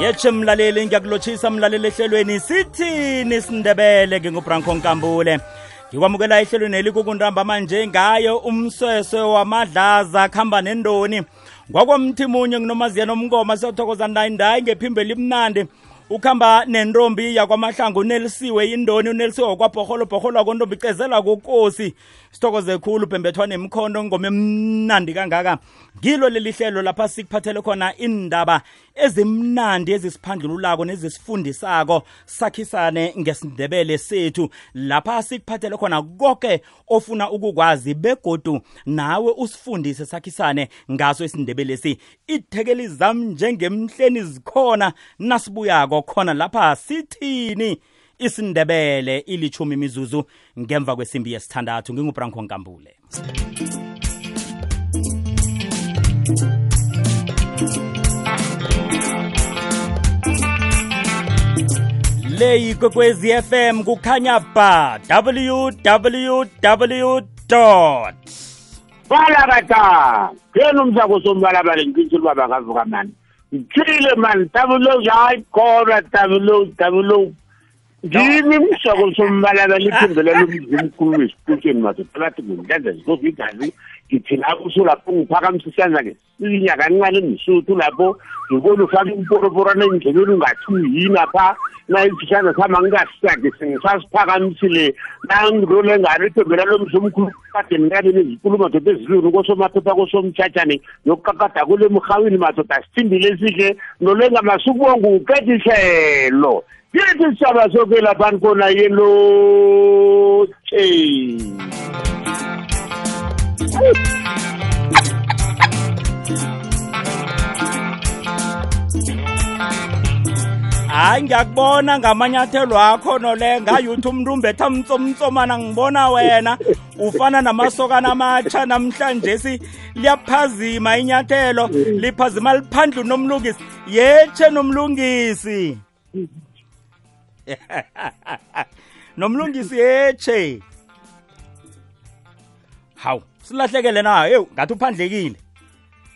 yetshe mlaleli ngiyakulotshisa mlaleli ehlelweni. Sithini sindebele ngingubranko nkambule. Ngikwamukela ehlelweni elikukuntamba manje ngayo umsweswe wamadlaza kuhamba nendoni. Kwakwamthimunye nginomaziya nomngoma siyothokoza ndayindayi ngephimbo elimnandi. Ukuhamba nentombi yakwamahlangu unelisiwe indoni unelisiwe wakwabhoholo bhoholo akontombi icezela kokosi sithokoze khulu bhembethwa nemkhondo ngoma emnandi kangaka. Ngilo leli hlelo lapha sikuphathele khona indaba ezimnandi ezisiphandlululako nezisifundisako. Sakhisane ngesindebele sethu lapha sikuphathele khona konke ofuna ukukwazi begodu nawe usifundise sakhisane ngaso isindebele si. Ithekeli zam njengemhleni zikhona nasibuyako khona lapha sithini? Isindebele ilithumi mizuzu ngemva kwesimbi yesithandathu. Ngingubranko nkambule. Leyi kwekwezi fm kukhanya ba www balakata kenu msako sombalabale ngitshile ubaba kavuka mani. Ngitshile mani tabulo hayi khona tabulo tabulo ngimi msako sombalabale iphendulela wesiqutsheni wesiputsheni mazophakathi ngenhlanza zikofa igazi. Ngithi lapho usulapho ngiphakamisa isandla ngesinya kancane nisuthu lapho ngibona ufake imporoporwana endleleni ungathi uyini apha? Nayisishana sama ngingasisake sengisasiphakamisile. Nangirole ngalo ithembela lomzumkhulu kade nikabeni ezikulu madoda eziluni kosomaphepha kosomtshatshane yokukakada kule mhawini madoda sithimbile sihle nolenga masukubonga uketiselo kithi sisaba soke laphani khona yelotshe hayi ngiyakubona ngamanyathelo akho nolenga. Yuthi umuntu umbetha mtsomtsomana ngibona wena. Ufana namasokana amatsha namhlanje si liyaphazima inyathelo. Liphazima liphandlu nomlungisi yetshe nomlungisi. nomlungisi yetshe hawu silahlekele na yewu ngathi uphandlekile.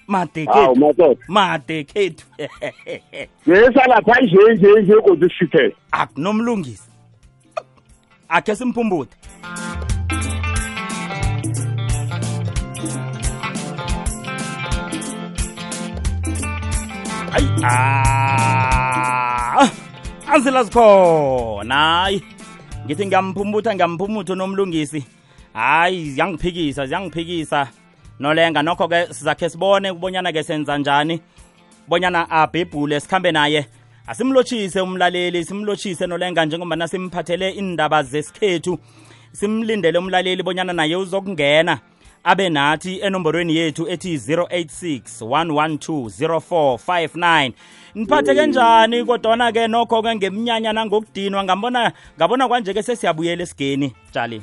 Made hawu kethu madoda. Made kethu ngesalapha nje nje nje kodwa sithele akunomlungisi. Akhe simphumbuthe hayi ah. Anzila zikhona. Hayi ngithi ngiyamphumutha ngiyamphumutha nomlungisi hayi ziyangiphikisa ziyangiphikisa. Nolenga nokho-ke sizakhe sibone kubonyana-ke senza njani. Bonyana abhebhule sikhambe naye. Asimlotshise umlaleli simlotshise nolenga njengoba simphathele indaba zesikhethu. Simlindele umlaleli bonyana naye uzokungena. Abe nathi enomborweni yethu ethi 086 112 0459 niphatheke njani kodwana-ke nokho-ke ngemnyanya nangokudinwa? Ngabona ngabona kwanje-ke sesiyabuyela esigeni tshali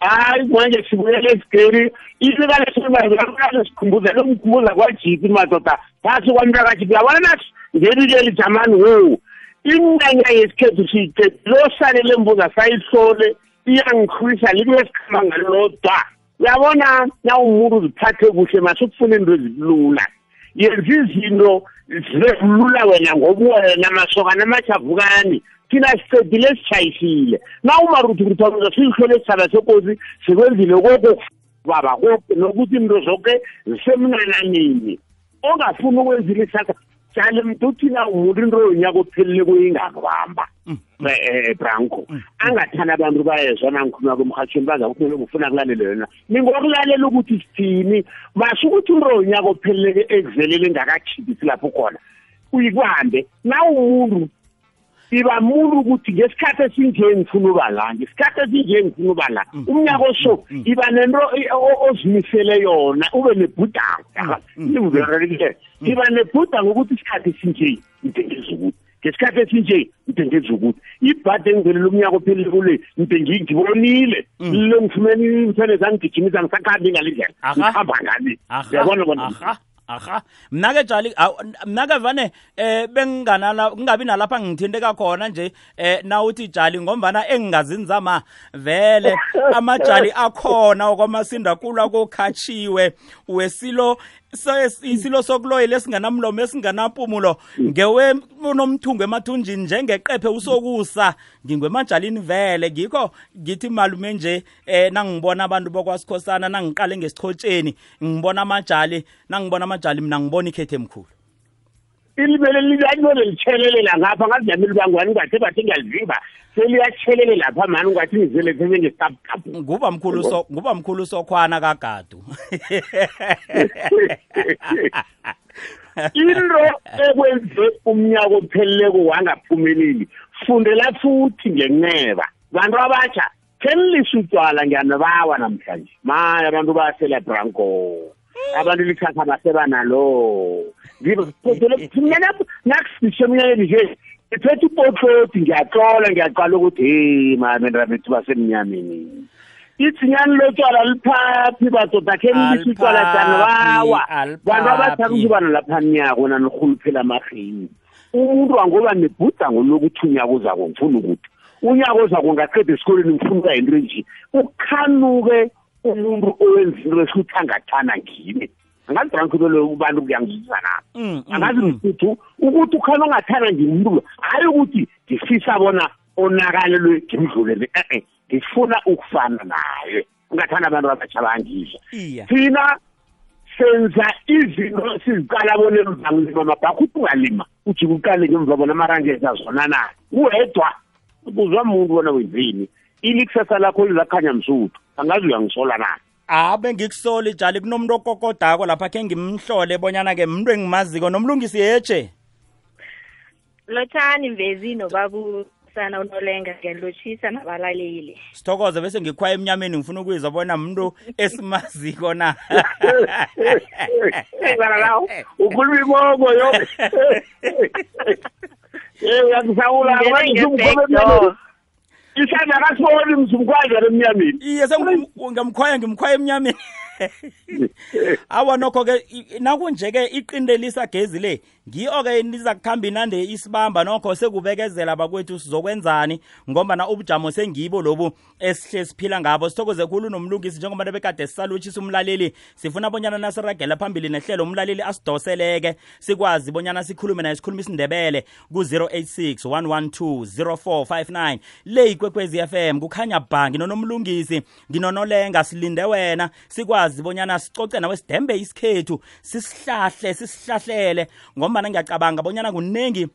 hayi manje sibuyele esigeni. Isikalesimazakale sikhumbuza lomkhumbuza kwajiki madoda. Phasi kwamntakajipi yabona nathi? Ngelileli jamani wo. Iminyanya yesikhethu siyiqedi lo salele mbuza sayihlole iyangikhulisa libuye sikhamba ngalodwa. Uyabona nawumuntu uziphathe kuhle masukufuna into ezilula. Yenza izinto zilula wena ngobuwena masokana amajavukani thina sicedile sitshayisile na umaruthuruthwanuza siyihlole sisaba sekosi sikwenzile koko baba koke nokuthi into zonke zisemnananini ongafuni ukwenzile isaka jale mntu uthina umuntu into yonyaka ophelele kuyingakubamba. Um branco angathani abantu bayezwa nangikhuluma komrhatshweni baza kufanele ngifuna kulalele yona ningokulalela ukuthi sithini? Masho ukuthi into yonyaka opheleleke ekuvelele engakajhibisi lapho khona uyikubambe na umuntu iba muntu ukuthi ngesikhathi esinje ngifuna uba la ngesikhathi esinje ngifuna uba la umnyaka oso iba nento ozimisele yona ube nebhudango. Ivuzerelikile iba nebhudango ukuthi isikhathi esinje ngidengeza ukuthi ngesikhathi esinje ngidengeza ukuthi ibhade engivelela umnyaka ophelele kule ngibonile. Lo ngifumene imthene zangigijimisa ngisakhambi ngale ndlela. Aha. ngihamba ngale. Aha. Uyabona bona aha. Aha. Mna-ke jali aw- mna-ke vane eh benginganala kungabi nalapha ngithinteka khona nje eh nawuthi jali ngombana engingazini zama vele amajali akhona okwamasinda kula kokhatshiwe wesilo isilo sokuloyela esinganamlomo esinganampumulo. Ngewe unomthungo emathunjini njengeqephe usokusa ngingwemajalini vele. Ngikho ngithi malume nje eh nangibona abantu bokwasikhosana nangiqale ngesichotsheni ngibona amajali nangibona amajali mina ngibona ikhethe emkhulu. Ilibele lilibele litshelele ngapha ngazi yami libangwani ungathi bathi ngiyalivimba. Seliyathelele lapha mani ungathi ngizele pheze ngesitaputapu nguba mkhulu so nguba mkhulu sokhwana kagadu. Into ekwenze umnyaka opheleleko wangaphumeleli fundela futhi ngenxeba bantu abatsha khenilisa utywala ngiyanibawa namhlanje. Maya abantu basela branco abantu likhakha basebanalo. Nakusishe eminyakeni nje ngiphethe upotloti ngiyaxola ngiyaqala ukuthi heyi mamendra bethu basemnyameni. Itsinyani lotshwala liphaphi badoda khe nilisa utshwala janibawa bantu abathaka ukuba nalapha nyako nanirhuluphela amarhini umuntu angoba nebhudango lokuthi unyaka ozako ngifuna ukuthi. Unyaka ozako ngaqeda esikoleni ngifuna ukuba yinto enje. Ukhanuke umuntu owenza into esithi angathana ngimi angazi rankibelo ubantu kuyangizisa nami Mm, mm, angazi mm. mfuthu ukuthi ukhana ongathana ngimuntu lo? Hayi ukuthi ngifisa bona onakalelwe ngimdlulele e-e ngifuna ukufana naye. Ungathanda abantu abatsha bangidla. Thina senza izinto siziqala bona emva ngilima amabhakho uthi ungalima. Ujike uqale ngemva bona amarangeza zona na uwedwa ubuzwa muntu bona wenzeni? Ili kusasa lakho lizakhanya msuthu. Angazi uyangisola na? Abe ngikusola ijali kunomuntu okokodako lapha khe ngimhlole bonyana-ke muntu engimaziko nomlungisi yeje lotshani mvezi nobabusana unolenga ngiyanilotshisa nabalaleli. Sithokoze bese ngikhwaya emnyameni ngifuna ukuyizwa bona muntu esimaziko na? Bana lawo ukhuluma ibongo yo. Eh isandla kasiboni msumkhwaza emnyameni. Iye sengamkhwaya ngimkhwaya emnyameni. awa nokho-ke nakunje-ke iqindelisa gezi le ngiyo-ke niza kuhamba inande isibamba nokho sekubekezela bakwethu sizokwenzani? Ngombana ubujamo sengibo lobu esihle siphila ngabo. Sithokoze khulu nomlungisi njengoba bekade sisalutshisa umlaleli. Sifuna bonyana nasiragela phambili nehlelo umlaleli asidoseleke. Sikwazi bonyana sikhulume naye sikhulume isindebele ku-086 112 0459 le ikwekwezi fm kukhanya bha nginonomlungisi nginonolenga silinde wena. Sikwazi bonyana sicoce nawe sidembe isikhethu sisihlahle sisihlahlele. Ngombana ngiyacabanga bonyana kuningi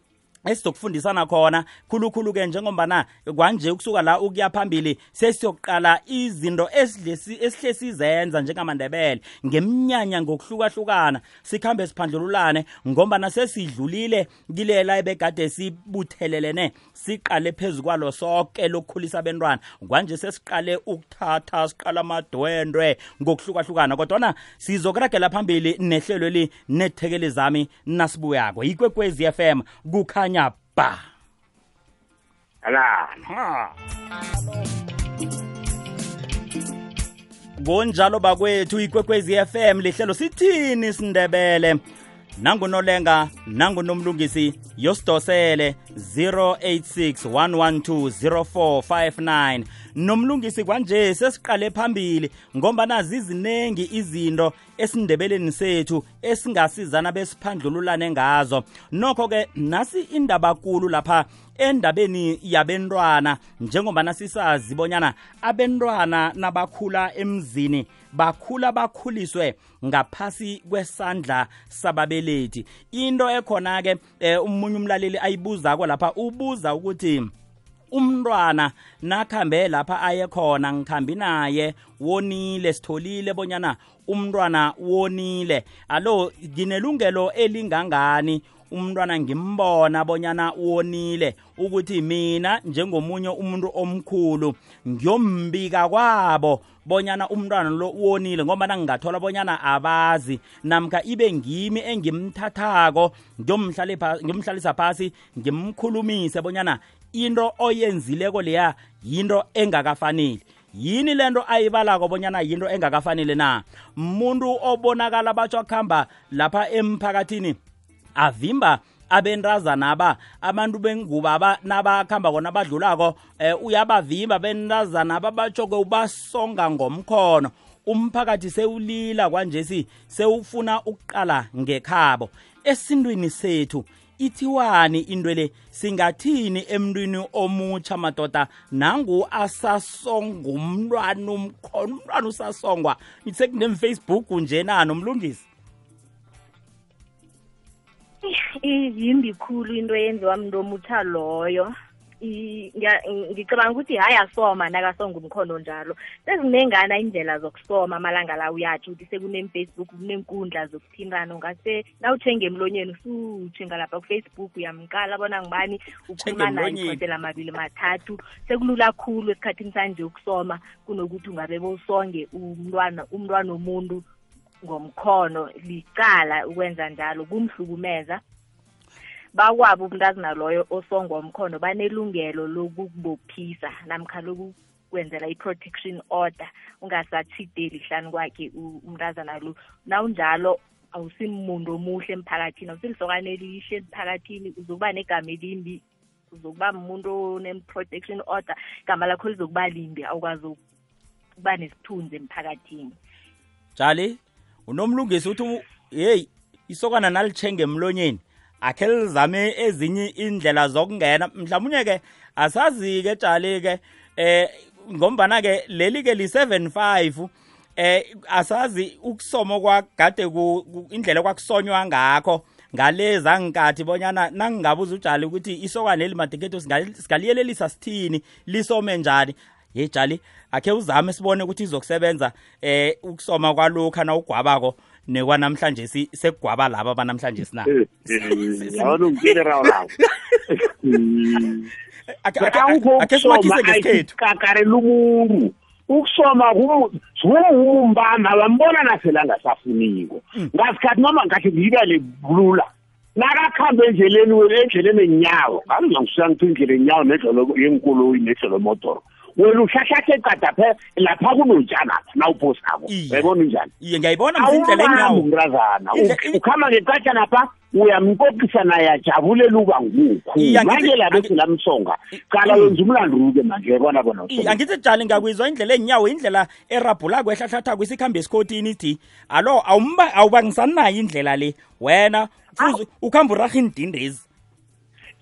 esizokufundisana khona khulukhulu-ke njengombana kwanje ukusuka la ukuya phambili sesiyokuqala izinto esihle sizenza njengamandebele. Ngeminyanya ngokuhlukahlukana sikhambe siphandlululane ngombana sesidlulile kilela ebegade sibuthelelene siqale phezu kwalo sonke lokukhulisa abentwana. Kwanje sesiqale ukuthatha siqala amadwendwe ngokuhlukahlukana kodwana sizokuragela phambili nehlelo li nethekeli zami nasibuyako. Ikwekwezi fm kukhanya ba ala Ha. kunjalo bakwethu ikwekwezi FM lihlelo sithini sindebele? Nangunolenga nangunomlungisi yosidosele 0861120459 nomlungisi kwanje sesiqale phambili ngombana zizinengi izinto esindebeleni sethu esingasizana besiphandlululane ngazo. Nokho-ke nasi indaba kulu lapha endabeni yabentwana njengoba sisazi bonyana abentwana nabakhula emzini bakhula bakhuliswe ngaphasi kwesandla sababelethi. Into ekhona-ke um umunye umlaleli ayibuzako lapha ubuza ukuthi umntwana nakhambe lapha aye khona ngikhambi naye wonile sitholile bonyana umntwana wonile. Alo nginelungelo elingangani umntwana ngimbona bonyana wonile ukuthi mina njengomunye umuntu omkhulu ngiyombika kwabo bonyana umntwana lo wonile ngoba ngingathola bonyana abazi. Namkha ibe ngimi engimthathako ngiyomhlalisa phasi ngimkhulumise bonyana into oyenzileko leya yinto engakafaneli. Yini lento ayibalako bonyana yinto engakafanele na? Muntu obonakala batsho akuhamba lapha emphakathini avimba abentazana aba abantu bengubo aba nabakhamba kona badlulako eh, uyabavimba bentazana aba batsho-ke ubasonga ngomkhono. Umphakathi sewulila kwanjesi sewufuna ukuqala ngekhabo. Esintwini sethu ithiwani into le singathini emntwini omutsha madoda? Nangu asasongumntwana umkhona umntwana usasongwa. Sekunemfacebook nje na nomlungisi yimbi khulu into eyenziwa muntu omutsha loyo ngicabanga ukuthi hayi asoma nakasonga umkhono njalo. Sezinengana indlela zokusoma amalanga la uyatsho ukuthi sekunemfacebook kunenkundla zokuthintana. Ungase nawuthenga emlonyeni usuthenga lapha kufacebook uyamqala bona ngibani ukhuluma ikhotela amabili mathathu sekulula khulu esikhathini sanje ukusoma kunokuthi ungabe bowusonge umntwana umntwana womuntu ngomkhono licala ukwenza njalo kumhlukumeza. Bakwabo umntazana loyo osongwa umkhono banelungelo lokukubophisa namkha lokukwenzela i-protection order ungasatshideli hlani kwakhe umntazana lo. Nawunjalo awusimuntu omuhle emphakathini awusilisokane elihle emphakathini uzokuba negama elimbi uzokuba muntu one-protection order igama lakho lizokuba limbi awukwazi ukuba nesithunzi emphakathini. Jali unomlungisi uthi hey isokana nalitshenge emlonyeni akhe lizame ezinye indlela zokungena. Mhlawumnye ke asazi ke jali ke eh ngombana ke leli ke li75 eh asazi ukusoma kwagade indlela kwakusonywa ngakho ngaleza ngikathi bonyana nangingabuza ujali ukuthi isokana leli madeketho singaliyelelisa sithini lisome njani. Ye jali akhe uzame sibone ukuthi izokusebenza eh ukusoma kwalokha na ugwabako nekwanamhlanje si- sekugwaba laba banamhlanje sina. Yabona ungitshele rawo lawo Akhe- akhe- akhe simakhise ngesikhethu. kakarela umuntu ukusoma kumumbamba bambona naselanga safuniko ngasikhathi noma ngathi ngiyibale bulula nakakhambe endleleni wena endleleni enyawo ngabe ngiyangisuka ngithi indlela enyawo nedlolo yenkoloyi nedlolo motoro wena uhlahlathe eqada phe lapha kunotshana nawuphosako Iye. yayibona injani iye ngiyayibona mzindlela awubambi enyawo umntazana Indle- U- ukhamba ngekatshana pha uyamkokisa naye ajabulela uba ngukhu Iye, angithi- manje labe angi- silamsonga qala wenza umlandu-ke manje yabona bona Iye, angithi jali ngakwizwa indlela enyawo indlela erabhula kwehlahlathako isikhambe esikhotini ithi alo awumba awubangisani nayo indlela le wena fuze ukuhamba uraha iindindezi.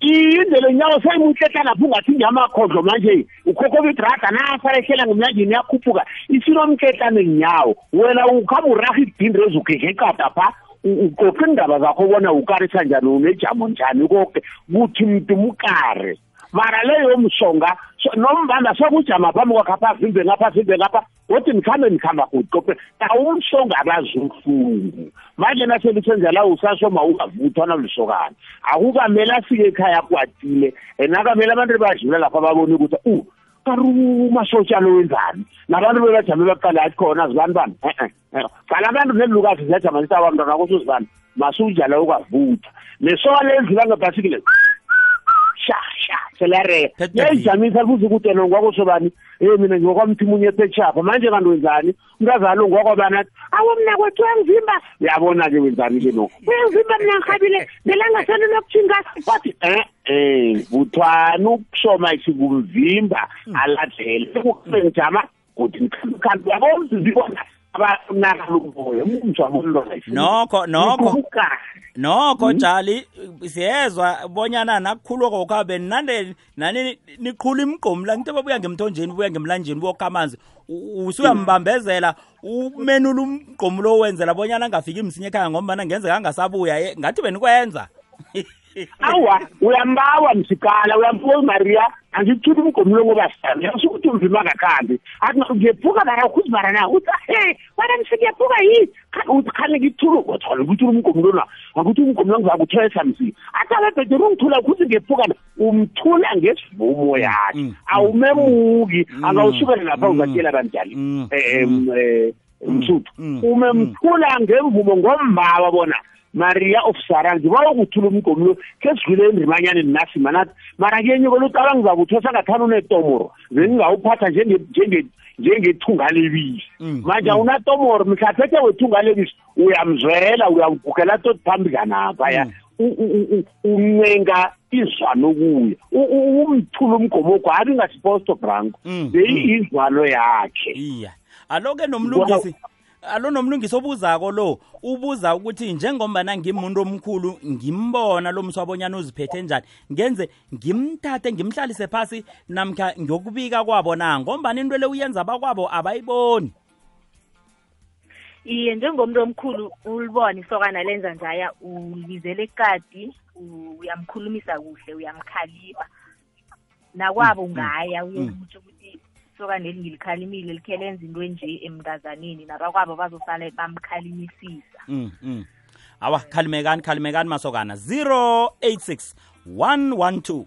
Indlela enyawo seyimuhletha lapho ungathi nyamakhodlo manje. Ukhokhoba idraga nasalehlela ngomlanjeni yakhuphuka isinomkehlane nyawo wena ukhamba uraha idindrezi ugegeqada pha. U- ucoca indaba zakho bona ukarisa njani unejamo njani koke. Kuthi mntu mukare. Mara leyo msonga so- nombamba sokujama phambi kwakhe apha vimbe ngapha vimbe ngapha kodwa nikhambe nikhamba kuqope awumsonga abazuhlungu manje naselisenza la usasoma ungavuthwa nalisokana akukamele afike ekhaya kwatile and akamele abantu badlula lapha babone ukuthi u kari umasotsha lo wenzani? Nabantu bebajame baqala athi khona zibani bani? E-e qala abantu nelukazi ziyajama zithi abantwana kuthi uzibani? Masunjala ukavutha nesoka lendlula ngebhasikile sha sha. Phethe yayijamisa libuza ukuthi yena ngwakosobani eh mina ngiwokwamthi munye phetshapha manje kanti wenzani? Umntazana ungokwabani athi awo mna kwethu uyangivimba uyabona-ke wenzani-ke no uyangivimba mina ngihabile nelangaselo lokuthinga wathi eh eh vuthwana ukusoma isikumvimba aladlele. Ukuhambe ngijama kuthi ngikhambi uyabona? uzibona Nokho, nokho. Ukukala. nokho jali siyezwa bonyana nakukhulwa kokhabe nande nani niqhula imigqomu la ngithi babuya ngemthonjeni buya ngemlanjeni bokha amanzi U- usuyambambezela umenula umgqomu lo wenzela bonyana angafiki msinya ekhaya ngombana ngenzeka angasabuya Eh, ngathi benikwenza awa uyambawa msikala uyambuwa umaria angikuthuli umgomo lo ngoba sami yasukuthi umvima kakhambi athi ngiyephuka bara ukuzibara na uthi he wena msi ngiyephuka yini uthi khane ngikuthulu uthola ukuthula umgomo lona akuthi umgomo lo ngizakuthwesa msi athi abebhedere ungithula ukuthi ngiyephuka na umthula ngesivumo yakhe Mm, awumemuki Mm. angawusukela lapha Mm. uzatshela banjani Mm. um msuthu Mm. umemthula ngemvumo ngombawa bona maria of sara ngiba ukuthula umgomo lo khe sidlule endrimanyaneni nasi manathi. Mara kenye kona ucala ngizakuthwesa ngathani unetomoro bengingawuphatha njenge- njenge- njengethunga lebisi. Mm. manje awunatomoro mhlaphethe wethunga lebisi uyamzwela uyamgugela toti phambi kanapha Mm. u- u- u- uncenga izwano kuye. U- u- umthula umgomo kwabi ngasiposto branco Mm. beyiyizwano yakhe. Iya. Alo-ke nomlungisi. Alo nomlungisi obuzako lo ubuza ukuthi njengombana ngimuntu omkhulu ngimbona lo mswabonyana uziphethe njani. Ngenze ngimthathe ngimhlalise phasi namkha ngiyokubika kwabo na? Ngombana into le uyenza bakwabo abayiboni. Iye njengomuntu omkhulu ulibona isokana lenza njaya ulibizela ekadi uyamkhulumisa kuhle uyamkhalima nakwabo ungaya uyokutsho ukuthi isokana eli ngilikhalimile likhe lenza into enje emntazaneni nabakwabo bazosala bamkhalimisisa mm, mm. awa khalimekani khalimekani masokana. 086 112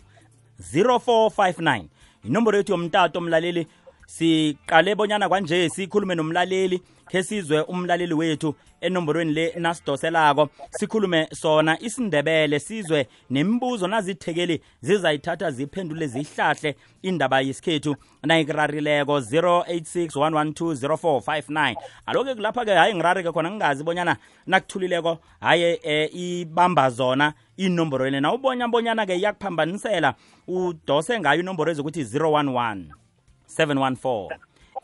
0459 inomboro yethu yomtato mlaleli siqale bonyana kwanje sikhulume nomlaleli. Khe sizwe umlaleli wethu enomborweni le nasidoselako. Sikhulume sona isindebele sizwe nemibuzo nazithekeli zizayithatha ziphendule zihlahle indaba yesikhethu. Nayikurarileko 0861120459 aloke kulapha-ke hayi ngirareke khona ngingazi bonyana nakuthulileko haye e, ibamba zona inomboro le nawubonya bonyana-ke iyakuphambanisela udose ngayo inomboro ezokuthi 011 714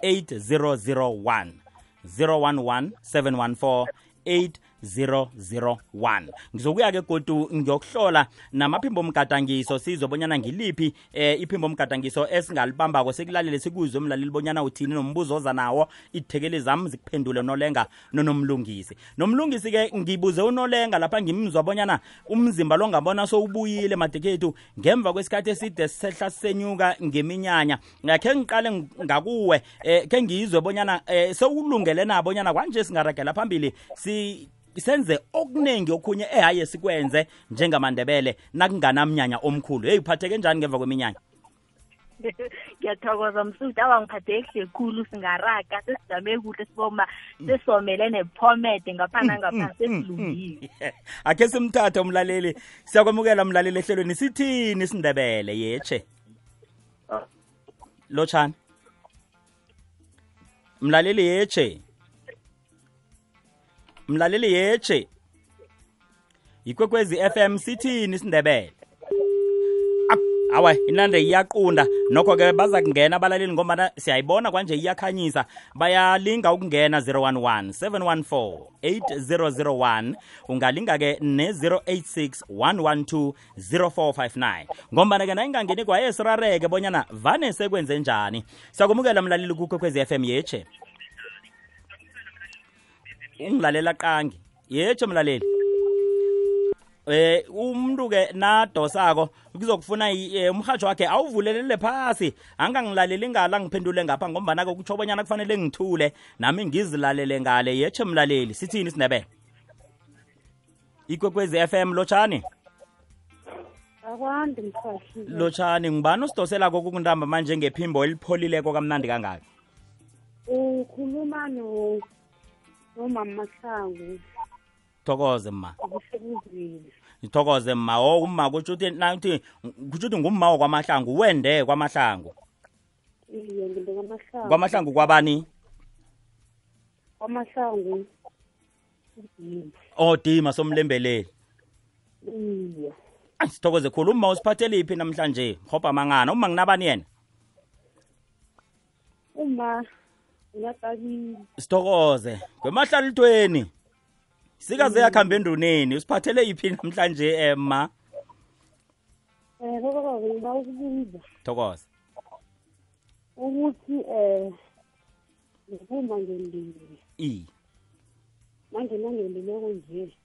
8001 011 714 8001 ngizokuya-ke godu ngiyokuhlola namaphimbo mgadangiso sizwe bonyana ngiliphi eh, iphimbo mgadangiso esingalibambako sikulalele sikuzwe umlaleli bonyana uthini nombuzo oza nawo ithekeli zami zikuphendule nolenga nonomlungisi. Nomlungisi-ke ngibuze unolenga lapha ngimzwa bonyana umzimba lo ngabona sowubuyile madekhethu ngemva kwesikhathi eside sehla senyuka ngeminyanya. Khe ngiqale ngakuwe eh, khe ngizwe bonyana eh, sewulungele na bonyana kwanje singaragela phambili si senze okuningi okhunye ehaye sikwenze njengamandebele nakunganamnyanya omkhulu. Heyi uphatheke njani ngemva kweminyanya? Ngiyathokoza msudi awa ngiphathe kuhle khulu singaraga sesijame kuhle siboma sesomele nephomede ngapha nangapha sesilungile. Akhe simthathe umlaleli. Siyakwamukela mlaleli ehlelweni. Sithini isindebele yetshe lotshani mlaleli yetshe mlaleli yetshe ikwekwezi FM sithini isindebele awa inande iyaqunda. Nokho-ke baza kungena abalaleli ngombana siyayibona kwanje iyakhanyisa. Bayalinga ukungena 011 714 8001 ungalinga-ke ne-086 112 0459 ngombana-ke nayingangeni kwaye sirareke bonyana vane sekwenze njani. Siyakumukela mlaleli kukwekwezi FM yetshe ungilalela qangi. Yetshe mlaleli. Eh umuntu ke nadosako kuzokufuna umhajo wakhe awuvulelele phasi. Angangilaleli ngala ngiphendule ngapha ngombana ke kutsho bonyana kufanele ngithule. Nami ngizilalele ngale. Yetshe mlaleli sithini sinebele ikwekwezi FM lotshani akwandi mfashi lotshani ngibani usidoselako kukundamba manje ngephimbo elipholileko kamnandi kangaka? Ukhuluma no nomama Mahlangu thokoze ma. Ukusebuzile thokoze ma. O uma kutsho ukuthi nathi kutsho ukuthi ngumma wakwamahlangu wende kwamahlangu. Iye nginde kamahlangu kwamahlangu kwabani? Kwamahlangu. Udini odima somlembeleli iye. Sithokoze khulu. Uma usiphathele iphi namhlanje? Hopa mangana. Uma nginabani yena? Uma ngiyaqabile sithokoze kwemahlalithweni sikaze yakhamba enduneni. Usiphathele iphi namhlanje ema um baba ngiba ukubuza. Thokoze. Ukuthi um ngibuma ngendile i. Manje nangendileko nje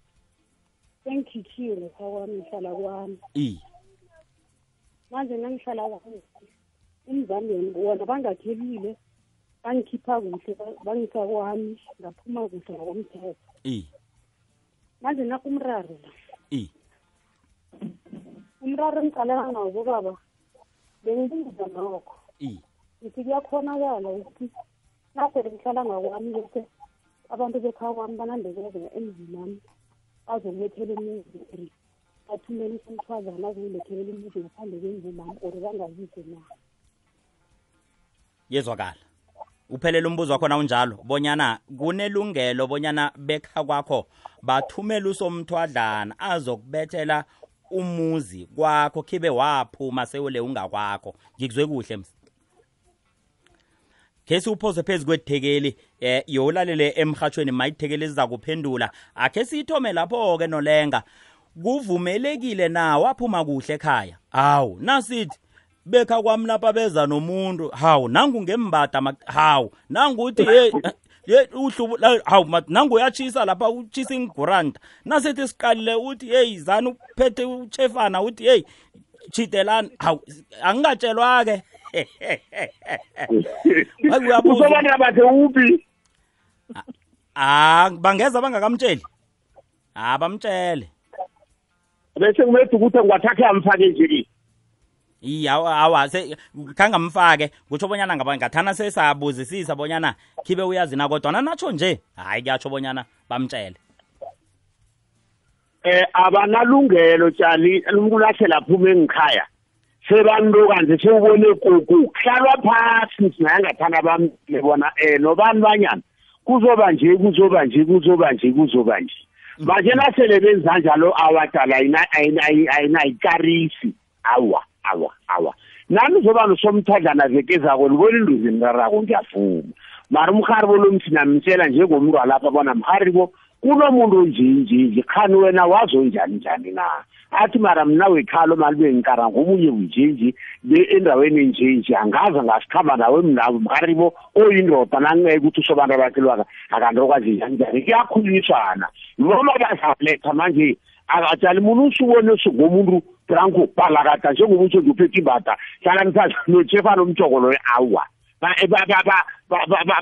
sengikhithiwe ngapha kwami ngihlala kwami. I. Manje nangihlala kwami umzameni wona bangakhelile bangikhipha kuhle ba- bangisa kwami ngaphuma kuhle ngokomthetho. Manje nakumraro la. Umraro engiqalana nawo bobaba bengibuza nokho. Ngithi kuyakhonakala ukuthi nasele ngihlala ngakwami bese abantu bekha kwami banandekezela emzini wami bazokulethela imizi bathumele umthwazana azoyilethelela imizi ngaphandle kwemvumami or bangazise na. Yezwakala uphelela umbuzo wakho unjalo bonyana kunelungelo bonyana bekha kwakho bathumela usomthwadlana azokubethela umuzi kwakho khibe waphuma sewule ungakwakho. Ngikuzwe kuhle ms khe siwuphoze phezu kwethekeli eh yowulalele emhathweni mayithekeli eziza kuphendula akhe siyithome lapho-ke nolenga. Kuvumelekile na? Waphuma kuhle ekhaya? Hawu nasithi bekha kwami lapha beza nomuntu. Hawu nangu ngembada hawu nanguthi hey ye uhlubu hawu nangu uyatshisa lapha utshisa inguranta nasithi siqalile uthi hey zani uphethe uchefana uthi hey chidelani hawu angingatshelwa-ke. Hayi, uyabuza. usobana bathe uphi? Ah bangeza bangakamtsheli. Ah bamtshele. Bese kumede ukuthi ngiwathakhe amfake nje awa khangamfake kutsho bonyana ngaba ngathana sesabuzisisa bonyana khibe uyazi na kodwana natsho nje hayi kuyatsho bonyana bamtshele eh abanalungelo tshali umkulahle laphume ngikhaya sebantu kanje sewubone kuku kuhlalwa phasi singayangathanda bamile bona eh nobani banyana kuzoba nje kuzoba nje kuzoba nje kuzoba nje. Manje nasele benza njalo awadala ayinayikarisi awa. Awa awa. Nami zoba nosomthadlana veke ezako libona induzi nirarako ngiyavuma. Mara umharibo lo mthi namtshela njengomuntu walapha bona mharibo kunomuntu onjinji nje khani wena wazonjani njani na? Athi mara mna wekhalo malibe ngikara ngomunye wenjinji le endaweni enjinji angaze ngasikhamba nawe mnabo mharibo oyindoda nangeke ukuthi usobantu abakelwaka akanti okwazi njani njani? Kuyakhulunyiswana. Noma bazaletha manje akatshali muntu usubone ngomuntu branko balakata njengoba utsho nje uphethe imbada hlala mthatha nojefa nomjoko loyo awa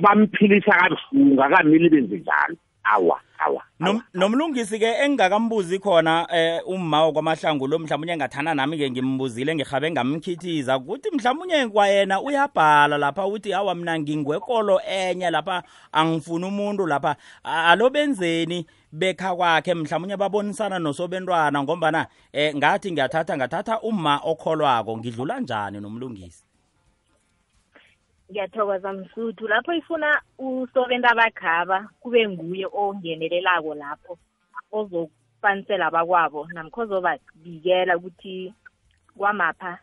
bamphilisa kabuhlungu akamili benze njalo. Awa awa Nom- nomlungisi ke engingakambuzi khona eh umma kwamahlangu lo mhlawumnye engathana nami ke ngimbuzile ngihabe ngamkhithiza ukuthi mhlawumnye kwayena uyabhala lapha uthi hawa mina ngingwekolo enye lapha angifuni umuntu lapha. A- alo benzeni bekha kwakhe mhlawumnye babonisana nosobentwana ngombana eh ngathi ngiyathatha ngathatha umma okholwako ngidlula njani nomlungisi? Ngiyathokoza msuthu. Lapho ifuna usobenta abakhaba kube nguye ongenelelako lapho ozokufanisela abakwabo namkho ozobabikela ukuthi kwamapha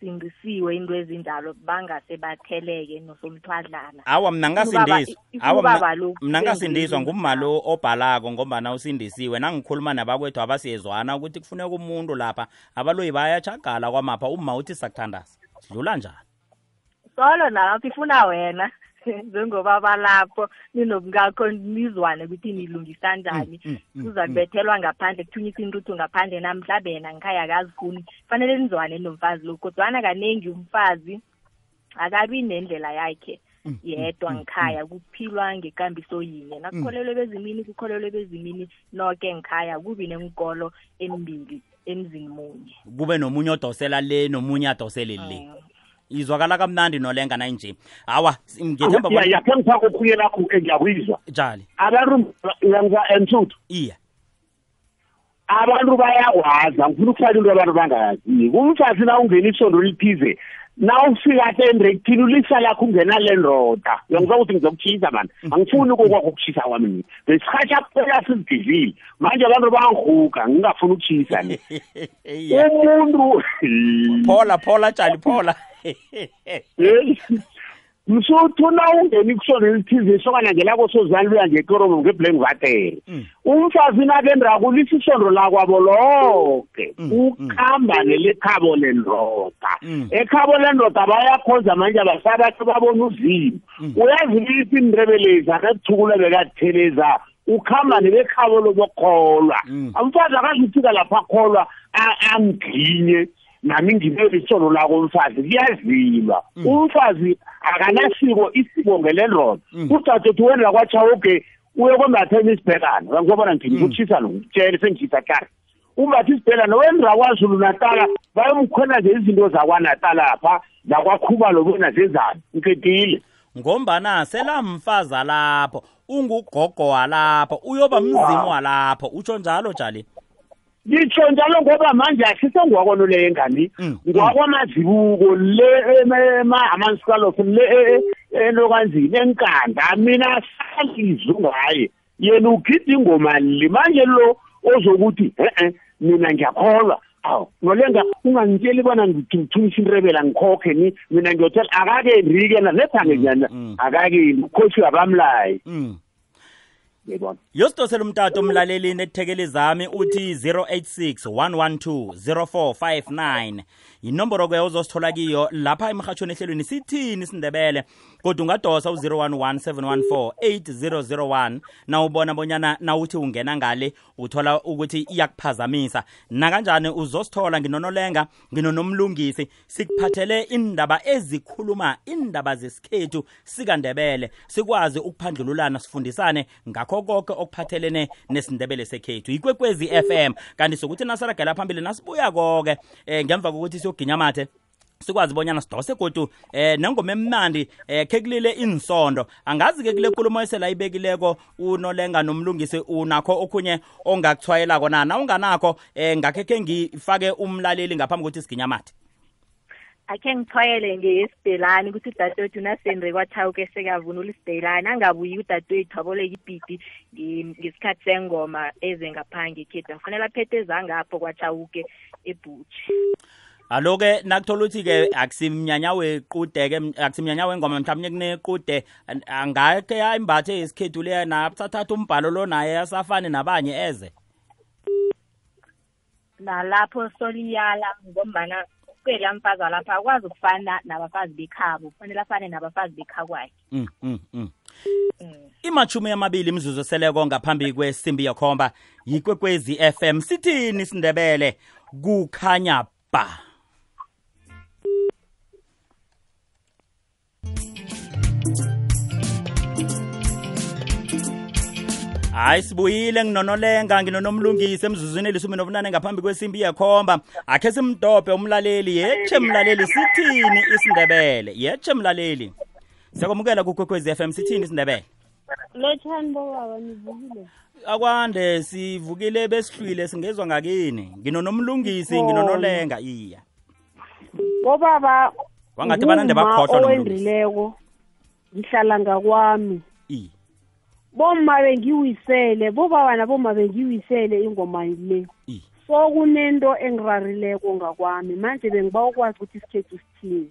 sindisiwe into ezinjalo bangase batheleke nosomthwadlana. Awa mna ubaba- ngasindiswa. Ifuna awa ubaba mna- lo mna kube ngasindiswa. nguye ngumma lo obhalako ngombana usindisiwe. Nangikhuluma nabakwethu abasiyezwana ukuthi kufuneka umuntu lapha abaloyi bayachagala kwamapha. Umma uthi sakuthandaza dlula njani? Solo nalapho ifuna wena njengoba balapho ninobungakho nizwane ukuthi nilungisa njani. Mm, mm, mm, kuza kubethelwa ngaphandle kuthunyisa intuthu ngaphandle namhlawumbe yena ngikhaya akazifuni. Kufanele nizwane nomfazi lo kodwana kaningi umfazi akabi nendlela yakhe Mm, yedwa mm, ngikhaya kuphilwa ngekambiso yinye. Nakukholelwe bezimini kukholelwe bezimini noke ngikhaya kubi nenkolo embili emzini munye. Kube nomunye odosela le nomunye adosele le. Mm. Izwakala kamnandi nolenga nanje hawa s- ngithemba ya bona yakhe ngifake okhunye nakho ngiyakuyizwa njali abantu ngiza emthuthu. Iya. Abantu bayakwazi angifuna ukufaka into abantu bangayaziyo umfazi na ungena isondo lithize na ufika enrekthini ulisa lakho ungena le ndoda. Uyangizwa ukuthi ngizokutshisa mani? Angifuni kokwakho ukutshisa kwami mina. Besirhatsha kuphela sizigidlile manje abantu bangihuka ngingafuni ukutshisa ni iya umuntu phola phola tshali phola. Hey. Msuthu na ungena ikusondo elithize isokana ngelako sozani luya ngekoromo ngeblank vatele Mm. umfazi nakendраkulisa isondo lakwabo lonke Mm, ukhamba nelekhabo lendoda. Mm. ekhabo lendoda bayakhonza manje abasabathi babona uzimo Mm. uyazilisa indrebelezi akathukula bekatheleza. Ukhamba nebekhabo lobokholwa Mm. umfazi akazufika lapha akholwa a- angiginye nami ngibeke isono lako umfazi kuyazilwa. Mm. umfazi akanasiko isiko ngelendoda Mm. udadethu wena kwachawoke uye kwembatheni isibhekana. Ngangibona ngithini? Mm. kutshisa nokutshele sengitshisa kari umbathi isibhekana wendra kwazulu natala bayomkhona nje izinto zakwanatala pha zakwakhubalo bona zenzani ngikhetile ngombana selamfazi alapho ungugogo walapho uyoba mzimu walapho. Utsho njalo jali? Ngitsho njalo ngoba manje asisengwakona le engani. Mm, ngwakwamazibuko le emahamansikalof le e- e- enokanzini enkanda. Mina salizu ngaye. Yena ugida ingoma li manje lo ozokuthi e-e mina ngiyakholwa. Awu nolenga ungangitsheli bona ngithumisa inrebela ngikhokhe ni mina ngiyotshela akakendi-ke na nyana. mm. akakendi ukhoshi wabamlayi mm. yebona yosidosela umtato umlalelini ethekeli zami uthi 086 112 0459 yinomboro ke uzosithola kiyo lapha emhatshweni ehlelweni sithini isindebele kodwa ungadosa u-011 714 nawubona bonyana nawuthi ungena ngale uthola ukuthi iyakuphazamisa. Nakanjani uzosithola? Nginonolenga nginonomlungisi sikuphathele indaba ezikhuluma indaba zesikhethu sikandebele. Sikwazi ukuphandlululana sifundisane ngakho konke okuphathelene nesindebele sekhethu. Ikwekwezi FM kanti sokuthi nasaragela phambili nasibuya konke eh, ngemva kokuthi siyoginya mathe sikwazi bonyana sidose godu eh nengoma emnandi eh ke kulile insondo angazi ke kule nkulumo esela ibekileko unolenga nomlungisi unakho okhunye ongakuthwayelako na? Na unganakho eh ngakhe ke ngifake umlaleli ngaphambi kokuthi siginya mathe akhe ngithwayele ngesibhelani ukuthi udadewethu unasendre kwathawuke sekavunula isibhelani angabuyi udadewethu aboleka ibhidi nge- ngesikhathi sengoma eze ngaphange ekhethu afanele aphethe ezangapho kwathawuke ebhutshi. Aloke nakuthola ukuthi ke akusimnyanya wequde ke akusimnyanya wengoma mhlawumnye kunequde. An- angake ayimbathe isikhethu le naphathatha umbhalo lo naye asafane nabanye eze? Nalapho soliyala ngombana kwela mfazi walapha akwazi ukufana nabafazi bekhabo kufanele afane nabafazi bekhakwakhe. Mm, mm, mm. Mm. imachumi amabili imzuzu seleko ngaphambi kwesimbi yokhomba yikwekwezi FM sithini sindebele? Kukhanya ba. Hayi sibuyile nginonolenga nginonomlungisi emzuzwini elisumi nobunane ngaphambi kwesimbi yekhomba akhe simdobhe umlaleli yeche mlaleli sithini isindebele? Yeche mlaleli siyakwamukela kukwekwezi FM sithini isindebele? Lotshani bobaba nivukile akwande sivukile besihlwile singezwa ngakini. Nginonomlungisi Ngikholwa. nginonolenga iya. Bobaba Kwangathi banande bakhohlwa nomlungisi. Ngihlala ngakwami. Bomma bengiwisele bobaba nabomma bengiwisele ingoma le. So kunento engirarileko ngakwami manje bengiba ukwazi ukuthi isikhethu sithini.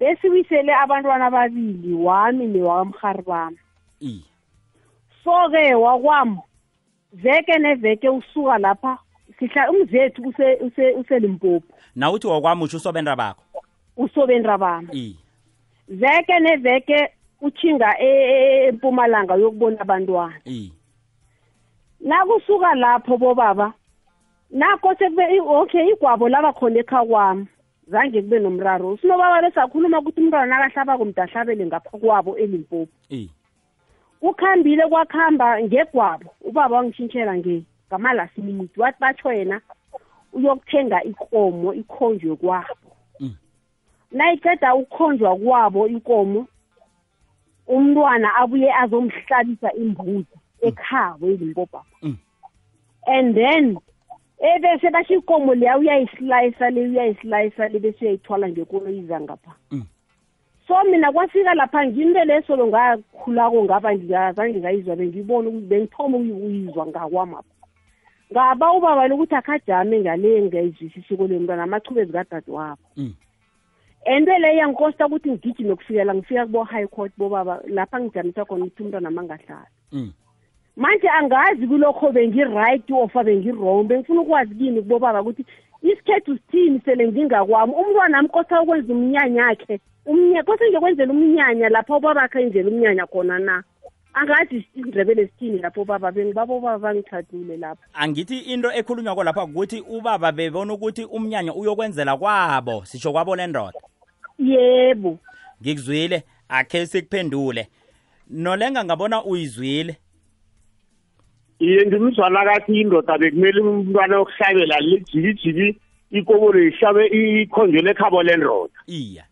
Besiwisele abantwana ababili wami newakamrhari bami so-ke wakwami veke neveke usuka lapha sihla umzethu use- use- uselimpopo. Nawuthi wakwami utsho usobenda bakho usobendra bami veke neveke uchinga empumalanga yokubona abantwana. Nakusuka lapho bobaba nakho sekube okay igwabo laba khona ekha kwami. Zange kube nomraro. Sinobaba besakhuluma ukuthi umntwana nakahlabako mntu ahlabele ngapha kwabo elimpopo. Kukhambile kwakuhamba ngegwabo. Ubaba wangishintshela nge ngama-last minute. Wathi batsho yena uyokuthenga ikomo ikhonjwe kwabo. Nayiceda ukukhonjwa kwabo ikomo umntwana abuye azomhlabisa imbuzi ekhabo ezimpopapa Mm. and then ebese basho ikomo leya uyayisilayisa le uyayisilayisa le bese uyayithwala ngekoloyiza ngapha Mm. so mina kwafika lapha nginto lesolo ngakhulako ngaba ngingazange ngayizwa bengibona ukuthi bengithoma ukuyizwa ngakwamapha ngaba ubaba lokuthi akhajame ngale ngayizwisisa ikolo yomntwana amachuba ezikadade wabo Mm. Ento leyo yangicosta ukuthi ngigijime kufikela ngifika kubo-high court bobaba lapha ngijamisa khona ukuthi umntwana mangahlali Mm. manje angazi kulokho bengi-right ofa bengi-wrong bengifuna ukwazi kini kubobaba ukuthi isikhethu sithini sele ngingakwami? Umntwana ami kosa ukwenza umnyanya akhe umnya kose ngiyokwenzela umnyanya lapho ubabakhe enzela umnyanya khona na? Angazi isindebele sithini lapho baba bengibabobaba bangithathule lapho. Angithi into ekhulunywako lapha ukuthi ubaba bebona ukuthi umnyanya uyokwenzela kwabo sitsho kwabo lendoda yebo. Ngikuzwile akhe sikuphendule nolenga ngabona uyizwile? Iye ngimzwana kathi indoda bekumele umntwana okuhlabela lijikijiki ikobolo ihlabe ikhonjwe ekhabo lendoda. Iya.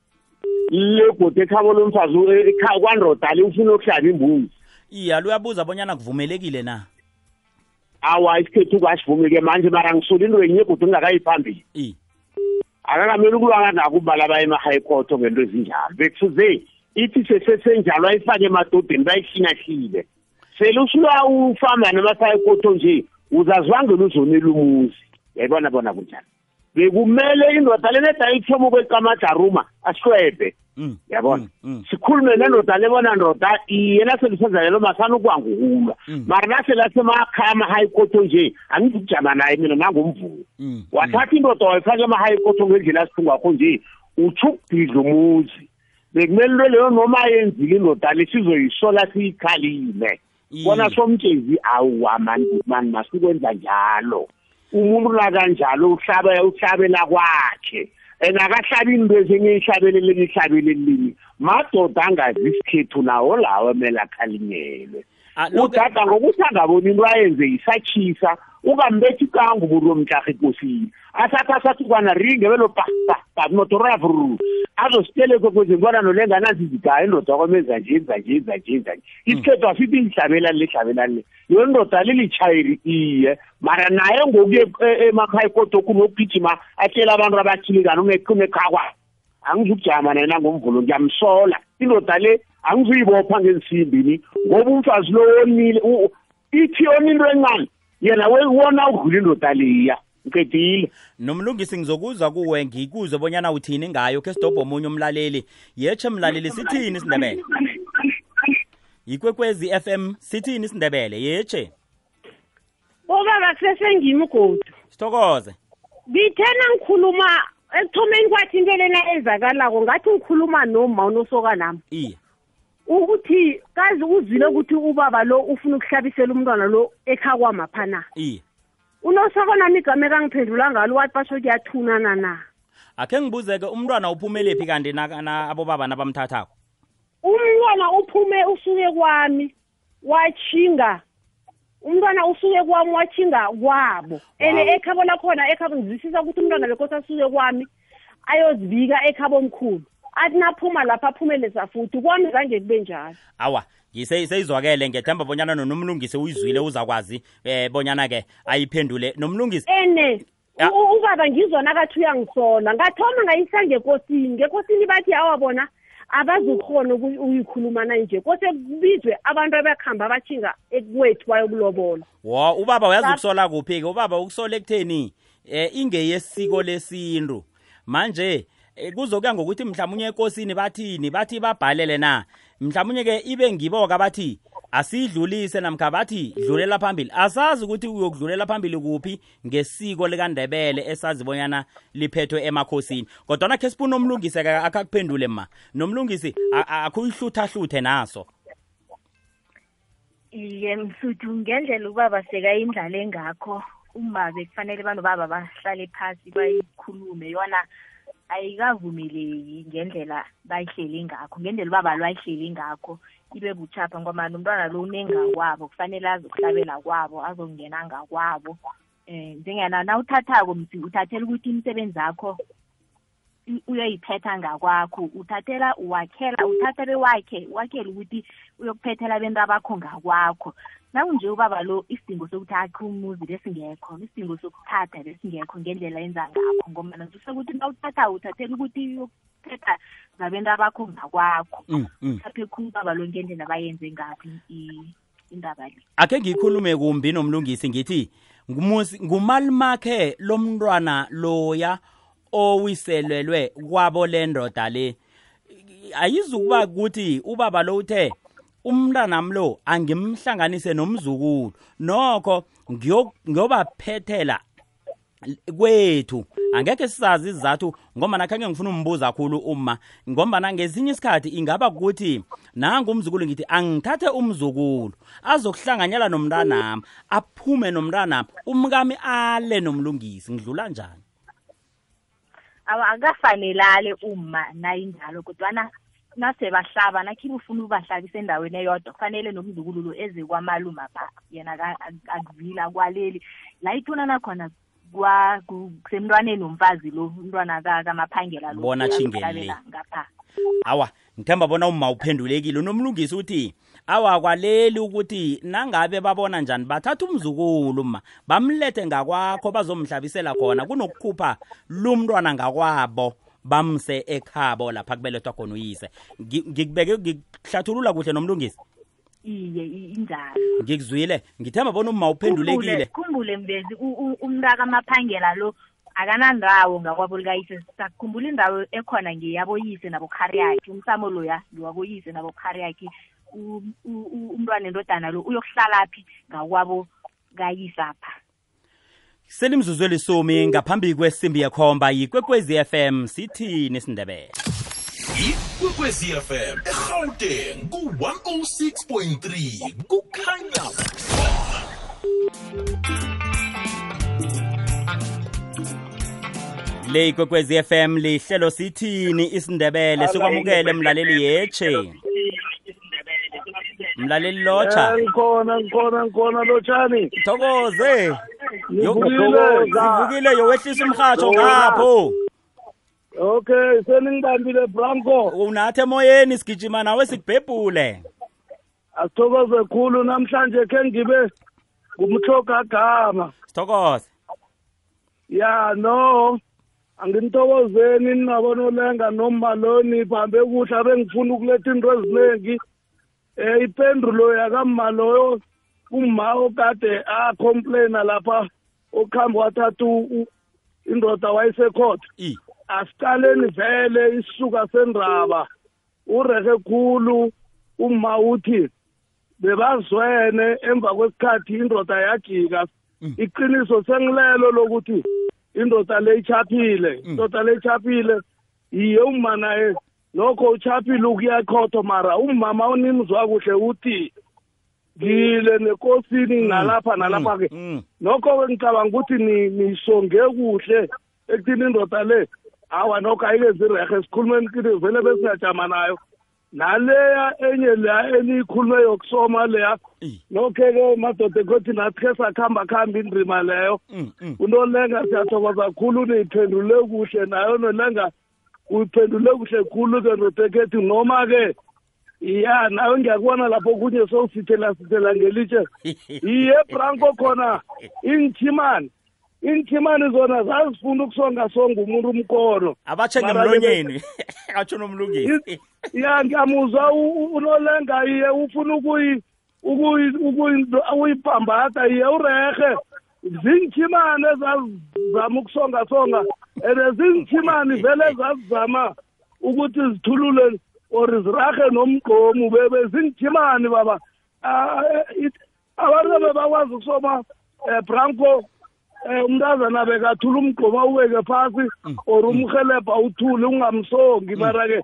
Legodi ekhabo lomfazi e- ekha- kwandoda le ufuna ukuhlaba imbuzi. Iya luyabuza bonyana kuvumelekile na? Awa isikhethu kwasivumeke manje mara ngisole into yenye godi ngingakayiphambili i. Akakamele ukulwanga nako ubala baye ema-high court ngento ezinjalo. Bekufuze ithi sesesenjalo ayifake emadodeni bayihlingahlile sele usulwa ufamba nama-high court nje uzazibangela uzonela umuzi yayibona bona kunjani bekumele indoda le neda ithoma ukwekamajaruma ahlwebhe Mm, yabona? mm, mm. sikhulume nendoda lebona ndoda iye naselisenza lelo masana ukwangukulwa Mm. mara naselasemakha ama-high court nje angizukujama naye mina nangumvumo Mm, wathatha indoda wayifaka ema-high court ngendlela asithungakho nje utsho ukubhidla umuzi. Bekumele into leyo noma yenzile indoda le sizoyisola siyikhalime. Iye. bona somtshezi awuwa mani mani masikwenza njalo. Umuntu nakanjalo uhlabe uhlabela kwakhe. And akahlabi into ezinye ihlabelele ihlabele elinye madoda angazi isikhethu nawo lawo emele akhalinyelwe. Ah, udada ngokuthi angaboni into ayenze yisatshisa ukambethi kangu umuntu womtlarha ekosini. Asathi asathi kwana ringe belo motorafru azositeleko kweze ngibona nolenganazi izigaya indoda kwamenza nje enza nje enza nje enza nje. Isikhethu asithi lihlabelani lihlabelani le. Yo ndoda lilitshayiri iye. Mara naye ngokuye emakhaya kodwa kunokugijima atshela abantu abathilekani unekhakwa angizukujama nena ngomvulo ngiyamsola. Indoda le angizuyibopha ngezisimbini ngoba umfazi lo wonile u- ithi yona into encane yena we- wona udlula indoda leya. Ngiqedile nomlungisi ngizokuzwa kuwe ngikuze bonyana uthini ngayo ke sidobho omunye umlaleli. Yetshe mlaleli sithini isindebele yikwekwezi FM sithini isindebele yetshe obaba kusesengimi ugodu sithokoze. Ngithena ngikhuluma ekuthomeni kwathi into lena ezakalako ngathi ngikhuluma noma unosoka nami. Iye. Ukuthi kazi uzwile ukuthi ubaba lo ufuna ukuhlabisela umntwana lo ekhakwamapha na iye. Unosoka nami igama ekangiphendula ngalo wathi basho kuyathunana na? Akhe ngibuzeke umntwana uphumelephi kanti na- na- abobaba nabamthathako? Umntwana uphume usuke kwami wachinga umntwana usuke kwami wachinga kwabo. Ene ekhabo lakhona ekhabo ngizwisisa ukuthi umntwana bekosi asuke kwami ayozibika ekhabo omkhulu athi naphuma lapha aphumeleza futhi kwami zange kube njalo. Awa ngise seyizwakele ngethemba bonyana nonomlungisi uyizwile uzakwazi eh bonyana-ke ayiphendule. Nomlungisi ene Ya. u- u- ubaba ngizona kathi uyangisola ngathoma ngayisa ngekosini. Ngekosini bathi awabona abazukhona uku- ukuyikhuluma nanje kose kubizwe abantu abakhamba abachinga ekuwethu bayokulobola. Wo ubaba uyazukusola kuphi-ke? Ubaba ukusola ekutheni eh ingeyesiko lesintu. Manje eh, kuzokuya ngokuthi mhlawumunye ekosini bathini? Bathi babhalele na? Mhlawumunye-ke ibe ngibo-ke abathi asiyidlulise namkha bathi dlulela phambili. Asazi ukuthi uyokudlulela phambili kuphi ngesiko likandebele esazi bonyana liphethwe emakhosini. Kodwana khe sifuna umlungisi-ke akakuphendule ma. Nomlungisi a- a- akuyihluthahluthwe naso. Iye msuthu ngendlela ubaba sekayindlala engakho uma bekufanele abantu baba bahlale phasi bayikhulume yona ayikavumeleki ngendlela bayihleli ngakho ngendlela ubaba lwayihleli ngakho ibe buchapha ngomani umntwana lo unengakwabo kufanele azokuhlabela kwabo azongena ngakwabo. Um njengana na uthathako msi uthathela ukuthi imisebenzi yakho u- uyoyiphetha ngakwakho uthathela uwakhela uthathele wakhe wakhele ukuthi uyokuphethela bento abakho ngakwakho. Nakunje ubaba lo isidingo sokuthi akhe umuzi lesingekho isidingo sokuthatha lesingekho ngendlela yenza ngakho ngoba nazise ukuthi na uthatha uthathela ukuthi uyokuphetha zabento abakho ngakwakho. Mm, mm. uthathe khulu ubaba lo ngendlela bayenze ngakho i- i- indaba le? Akhe ngikhulume kumbi nomlungisi ngithi ngumalimakhe lomntwana loya owiselelwe kwabo le ndoda le. Ayizukuba ukuthi ubaba lo uthe umntanami lo angimhlanganise nomzukulu. Nokho ngiyo- ngiyobaphethela kwethu. Angekhe sisazi izizathu ngoba nakhange ngifuna umbuza kakhulu uma ngombana ngesinye isikhathi ingaba ukuthi nangu umzukulu ngithi angithathe umzukulu azokuhlanganyela nomntanami aphume nomntanami umkami ale nomlungisi. Ngidlula njani? Awa akafanelale uma nayinjalo kodwana nase bahlaba nakhibe ufuna ukubahlabisa endaweni eyodwa kufanele nomzukulu lo eze kwamaluma pha yena aka- ak- akuvila kwaleli. La ithunana khona kwa- ku- kusemntwaneni womfazi lo umntwana ka- kamaphangela lo Bona atjhinge le. uyakuhlabela ngapha. Awa ngithemba bona uma uphendulekile. Unomlungisi uthi awa kwaleli ukuthi nangabe babona njani bathatha umzukulu ma bamlethe ngakwakho bazomhlabisela khona kunokukhupha lumntwana ngakwabo. Bamse ekhabo lapha kubelethwa khona uyise. Ngi- ngikubeke ngikuhlathulula kuhle nomlungisi. Iye i- injalo. Ngikuzwile ngithemba bona uma uphendulekile. Khumbule mvezi u- u- umntaka amaphangela lo akanandawo ngakwabo likayise sakhumbula indawo ekhona ngeyaboyise nabokhari yakhe umsamo loya ngiwaboyise nabokhari yakhe U- u- u- umntwana endodana lo uyokuhlalaphi ngakwabo kayisapha selimzuzu elisumi ngaphambi kwesimbi yekhomba yikwekwezi fm sithini isindebele ikwekwezi fm egauteng ku-106.3 kukhanya. Le ikwekwezi fm lihlelo sithini isindebele sikwamukele mlaleli yeche. Mlaleli lotsha. Ngikhona ngikhona ngikhona lotshani. Thokoze. Yo- Ngivukile. sivukile yowehlisa umhatsho ngapho. Okay seningibambile branco unathi emoyeni sigijima nawe sikubhebhule. Asithokoze khulu namhlanje khe ngibe ngumhlogagama sithokoze. Ya no anginithokozeni ninabonolenga nomaloni phambe kuhle abengifuna ukuletha into eziningi um ipendulo yakamaloyo umma okade acomplaina lapha okuhambe wathatha indoda wayesekhotha. Asiqaleni vele isisuka sendaba. Urehe khulu uma uthi bebazwene emva kwesikhathi indoda yajika. Iqiniso sengilelo lokuthi indoda le ichaphile. Indoda le ichaphile yiye uma naye lokho uchaphile ukuyakhotho mara umama unimzwa kuhle uthi ngile nekosini nalapha nalapha ke mm. nokho-ke ngicabanga ukuthi ni- nisonge kuhle ekuthini indoda le awa nokho ayikenzi irehe sikhulumeni kini vele besingajama nayo naleya enye leya eniyikhulume yokusoma leya I. nokhe-ke madoda ekhothi nathi khe sakuhamba kuhamba indrima leyo Mm, mm. unolenga siyathokoza kakhulu niyiphendule kuhle nayo nolenga uyiphendule kuhle khulu-ke ndotekhethi noma-ke ya nawe ngiyakubona lapho kunye sowusithela sithela ngelitshe iye branco khona iinthimani iinthimani zona zazifuna ukusongasonga umuntu umkono abatshe Mara ke- ngemlonyeni atsho nomlungisi ya ngiyamuzwa u- u- unolenga iye ufuna ukuyi- ukuyi- ukuyi- ukuyibhambata iye urehe ziinthimani ezazizama ukusongasonga and ziinthimani vele zazizama ukuthi zithulule or zirahe nomgqomu bebe ziinthimani baba. Ah, eh, abantu abebakwazi ukusoma um branco um umntazana bekathula umgqomu awubeke phasi or umhelebha uthule ungamsongi. Mara-ke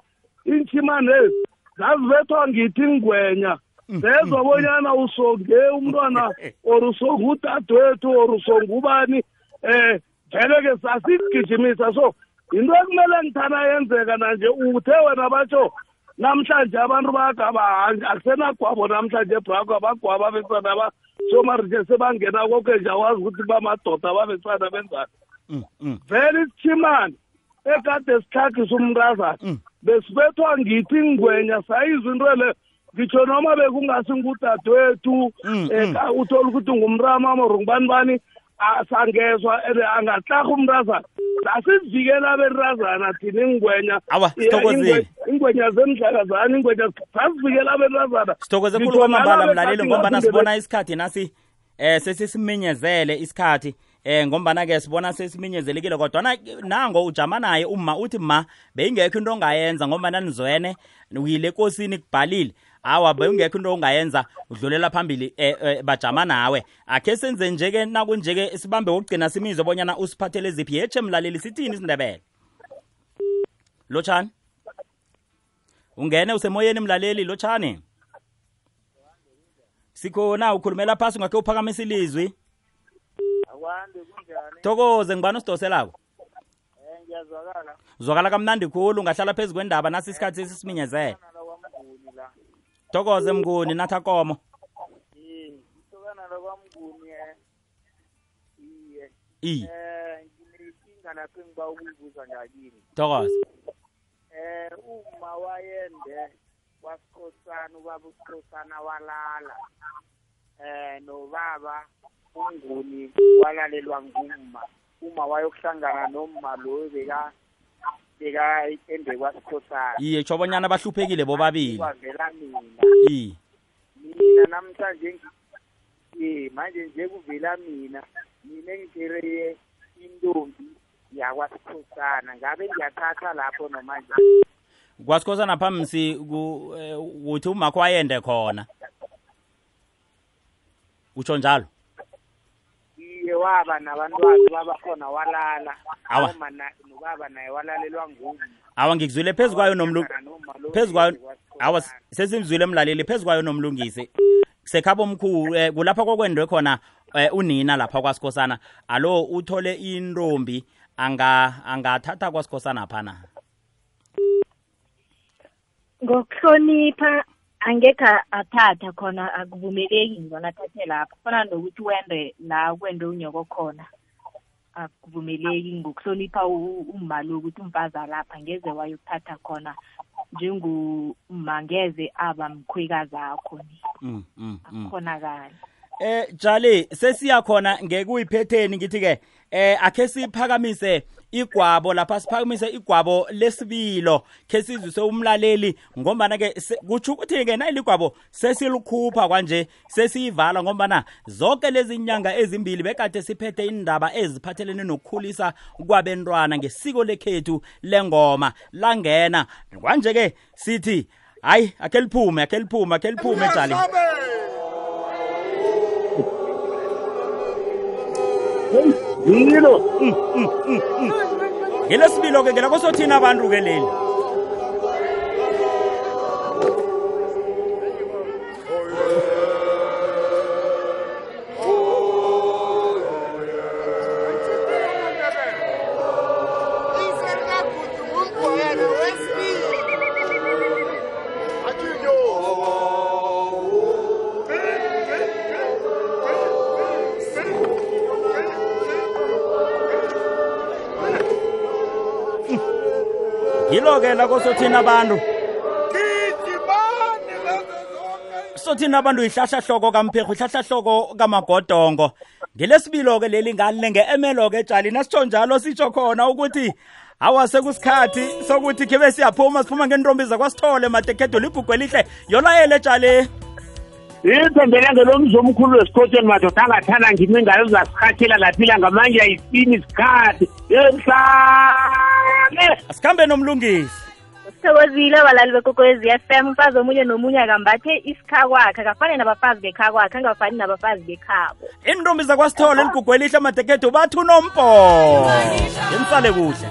iinthimani ezi zazibethwa ngithi ngwenya zezwa bonyana usonge umntwana or usonge udadewethu or usonge ubani um vele-ke sasigijimisa so yinto ekumele ngithana yenzeka nanje uthe wena batsho namhlanje abantu bagaba akusenagwabo namhlanje brako abagwaba abesana abasomarije sebangena koke nje awazi ukuthi bamadoda ababesana benzani Mm, mm. vele isithimani ekade sihlakhisa umntazana Mm. besibethwa ngithi ngwenya sayizwa into le ngitsho noma bekungasi ngudadewethu Mm, um uthole ukuthi ngumrama or ngubani bani ah, sangezwa and angatlarha umntazana. Sasizivikela abentazana thina ingwenya. Awa, Yeah, sithokozile. ingwe- ingwenya zemdlakazana ingwenya sasivikela abentazana. Sithokoze khulu Ngitsho kwamambala nalaba mlaleli ekhathi ngombana ngaphinde sibona isikhathi nasi eh sesisiminyezele isikhathi. Eh ngombana ke sibona sesiminyezelekile kodwa nango ujama naye uma uthi ma beyingekho into ongayenza ngombana nizwene uyile kosini kubhalile. Awa beyingekho into ongayenza udlulela phambili eh, eh, bajama nawe. Akhe senze nje-ke nakunje-ke sibambe wokugcina simizwe bonyana usiphathele ziphi. Yeche mlaleli sithini isindebele? Lotshani ungene usemoyeni mlaleli lotshani sikhona ukhulumela phasi ngakhe uphakamisa ilizwi. Akwande kunjani? Thokoze ngibani usidoselako um ngiyazwakala. Zwakala kamnandi khulu ungahlala phezu kwendaba nasi isikhathi sesisiminyezele thokoze mnguni. Natha komo. Eh, isokana la kwamnguni eh, iye. Um nginenkinga lapho engiba ukuyibuza ngakini thokoze. Um uma wayende wasikhosana ubaba usikhosana walala. Um nobaba unguni walalelwa ngumma. Uma wayokuhlangana nomma loyo beka ende kwasikhosana iye tsho bonyana bahluphekile bobabili. Kwavela mina. I. Mina namhlanje ye manje nje kuvela mina. Mina engithereye intombi yakwasikhosana. Ngabe ngiyathatha lapho nomanje? Kwasikhosana phamsi ku- eh, kuthi umakho wayende khona. Utsho njalo? Iye waba nabantwana babakhona walala. Awa. Aboma na- nobaba naye walalelwa nguye awa ngikuzwile phezu kwayo nomlu phezu kwayo awa sesimzwile emlaleli phezu kwayo nomlungisi. Sekhaba omkhulu eh, kulapha kokwendwe khona eh, unina lapha kwasikhosana alo uthole intombi anga angathatha kwasikhosana phana? Ngokuhlonipha angekhe athatha khona akuvumeleki ngibona athathe lapho. Kufana nokuthi wende la kwende unyoko khona. Akuvumeleki ngokuhlonipha u- umma lo ukuthi umfazi alapha ngeze wayokuthatha khona njengomma ngeze aba mkhwekazi akho ni. Mm, mm, mm. akukhonakali. Eh Jali sesiya khona ngekuyiphetheni ngithi ke eh akhe siphakamise igwabo lapha siphakamise igwabo lesibilo ke sizwise umlaleli ngombana ke kutsho ukuthi ke nayili igwabo sesilikhupha kwanje sesiyivala ngombana zonke lezi nyanga ezimbili bekade siphethe indaba eziphathelene nokukhulisa kwabentwana ngesiko lekhethu lengoma. Langena kwanje ke sithi hayi akhe liphume akhe liphume akhe liphume Jali. Zilo ngelesibilo ke ngela kosothina abantu ke leli yilo ke la kosothina abantu sothina abantu ihlahlahloko kampherhu ihlahlahloko kamagodongo. Ngelesibilo ke leli ngale nge-emelo ke tshali nasitsho njalo sitsho khona ukuthi awa sekusikhathi sokuthi khibe siyaphuma siphuma ngentombi zakwasithole madekhedo ligugu elihle yolayele tshali ithembele ngelomzi omkhulu wesikhothweni madoda angathanda ngimi ngayo uzasirhathela laphila ngamanje ayisini isikhathi emhlane. Asikhambe nomlungisi. Sithokozile abalali bekokwezi f m umfazi omunye nomunye akambathe isikhakwakhe akafani nabafazi bekhakwakhe angafani nabafazi bekhabo. Intombi zakwasithole ligugu elihle madekhedo bathi unompo. Ngenisale kuhle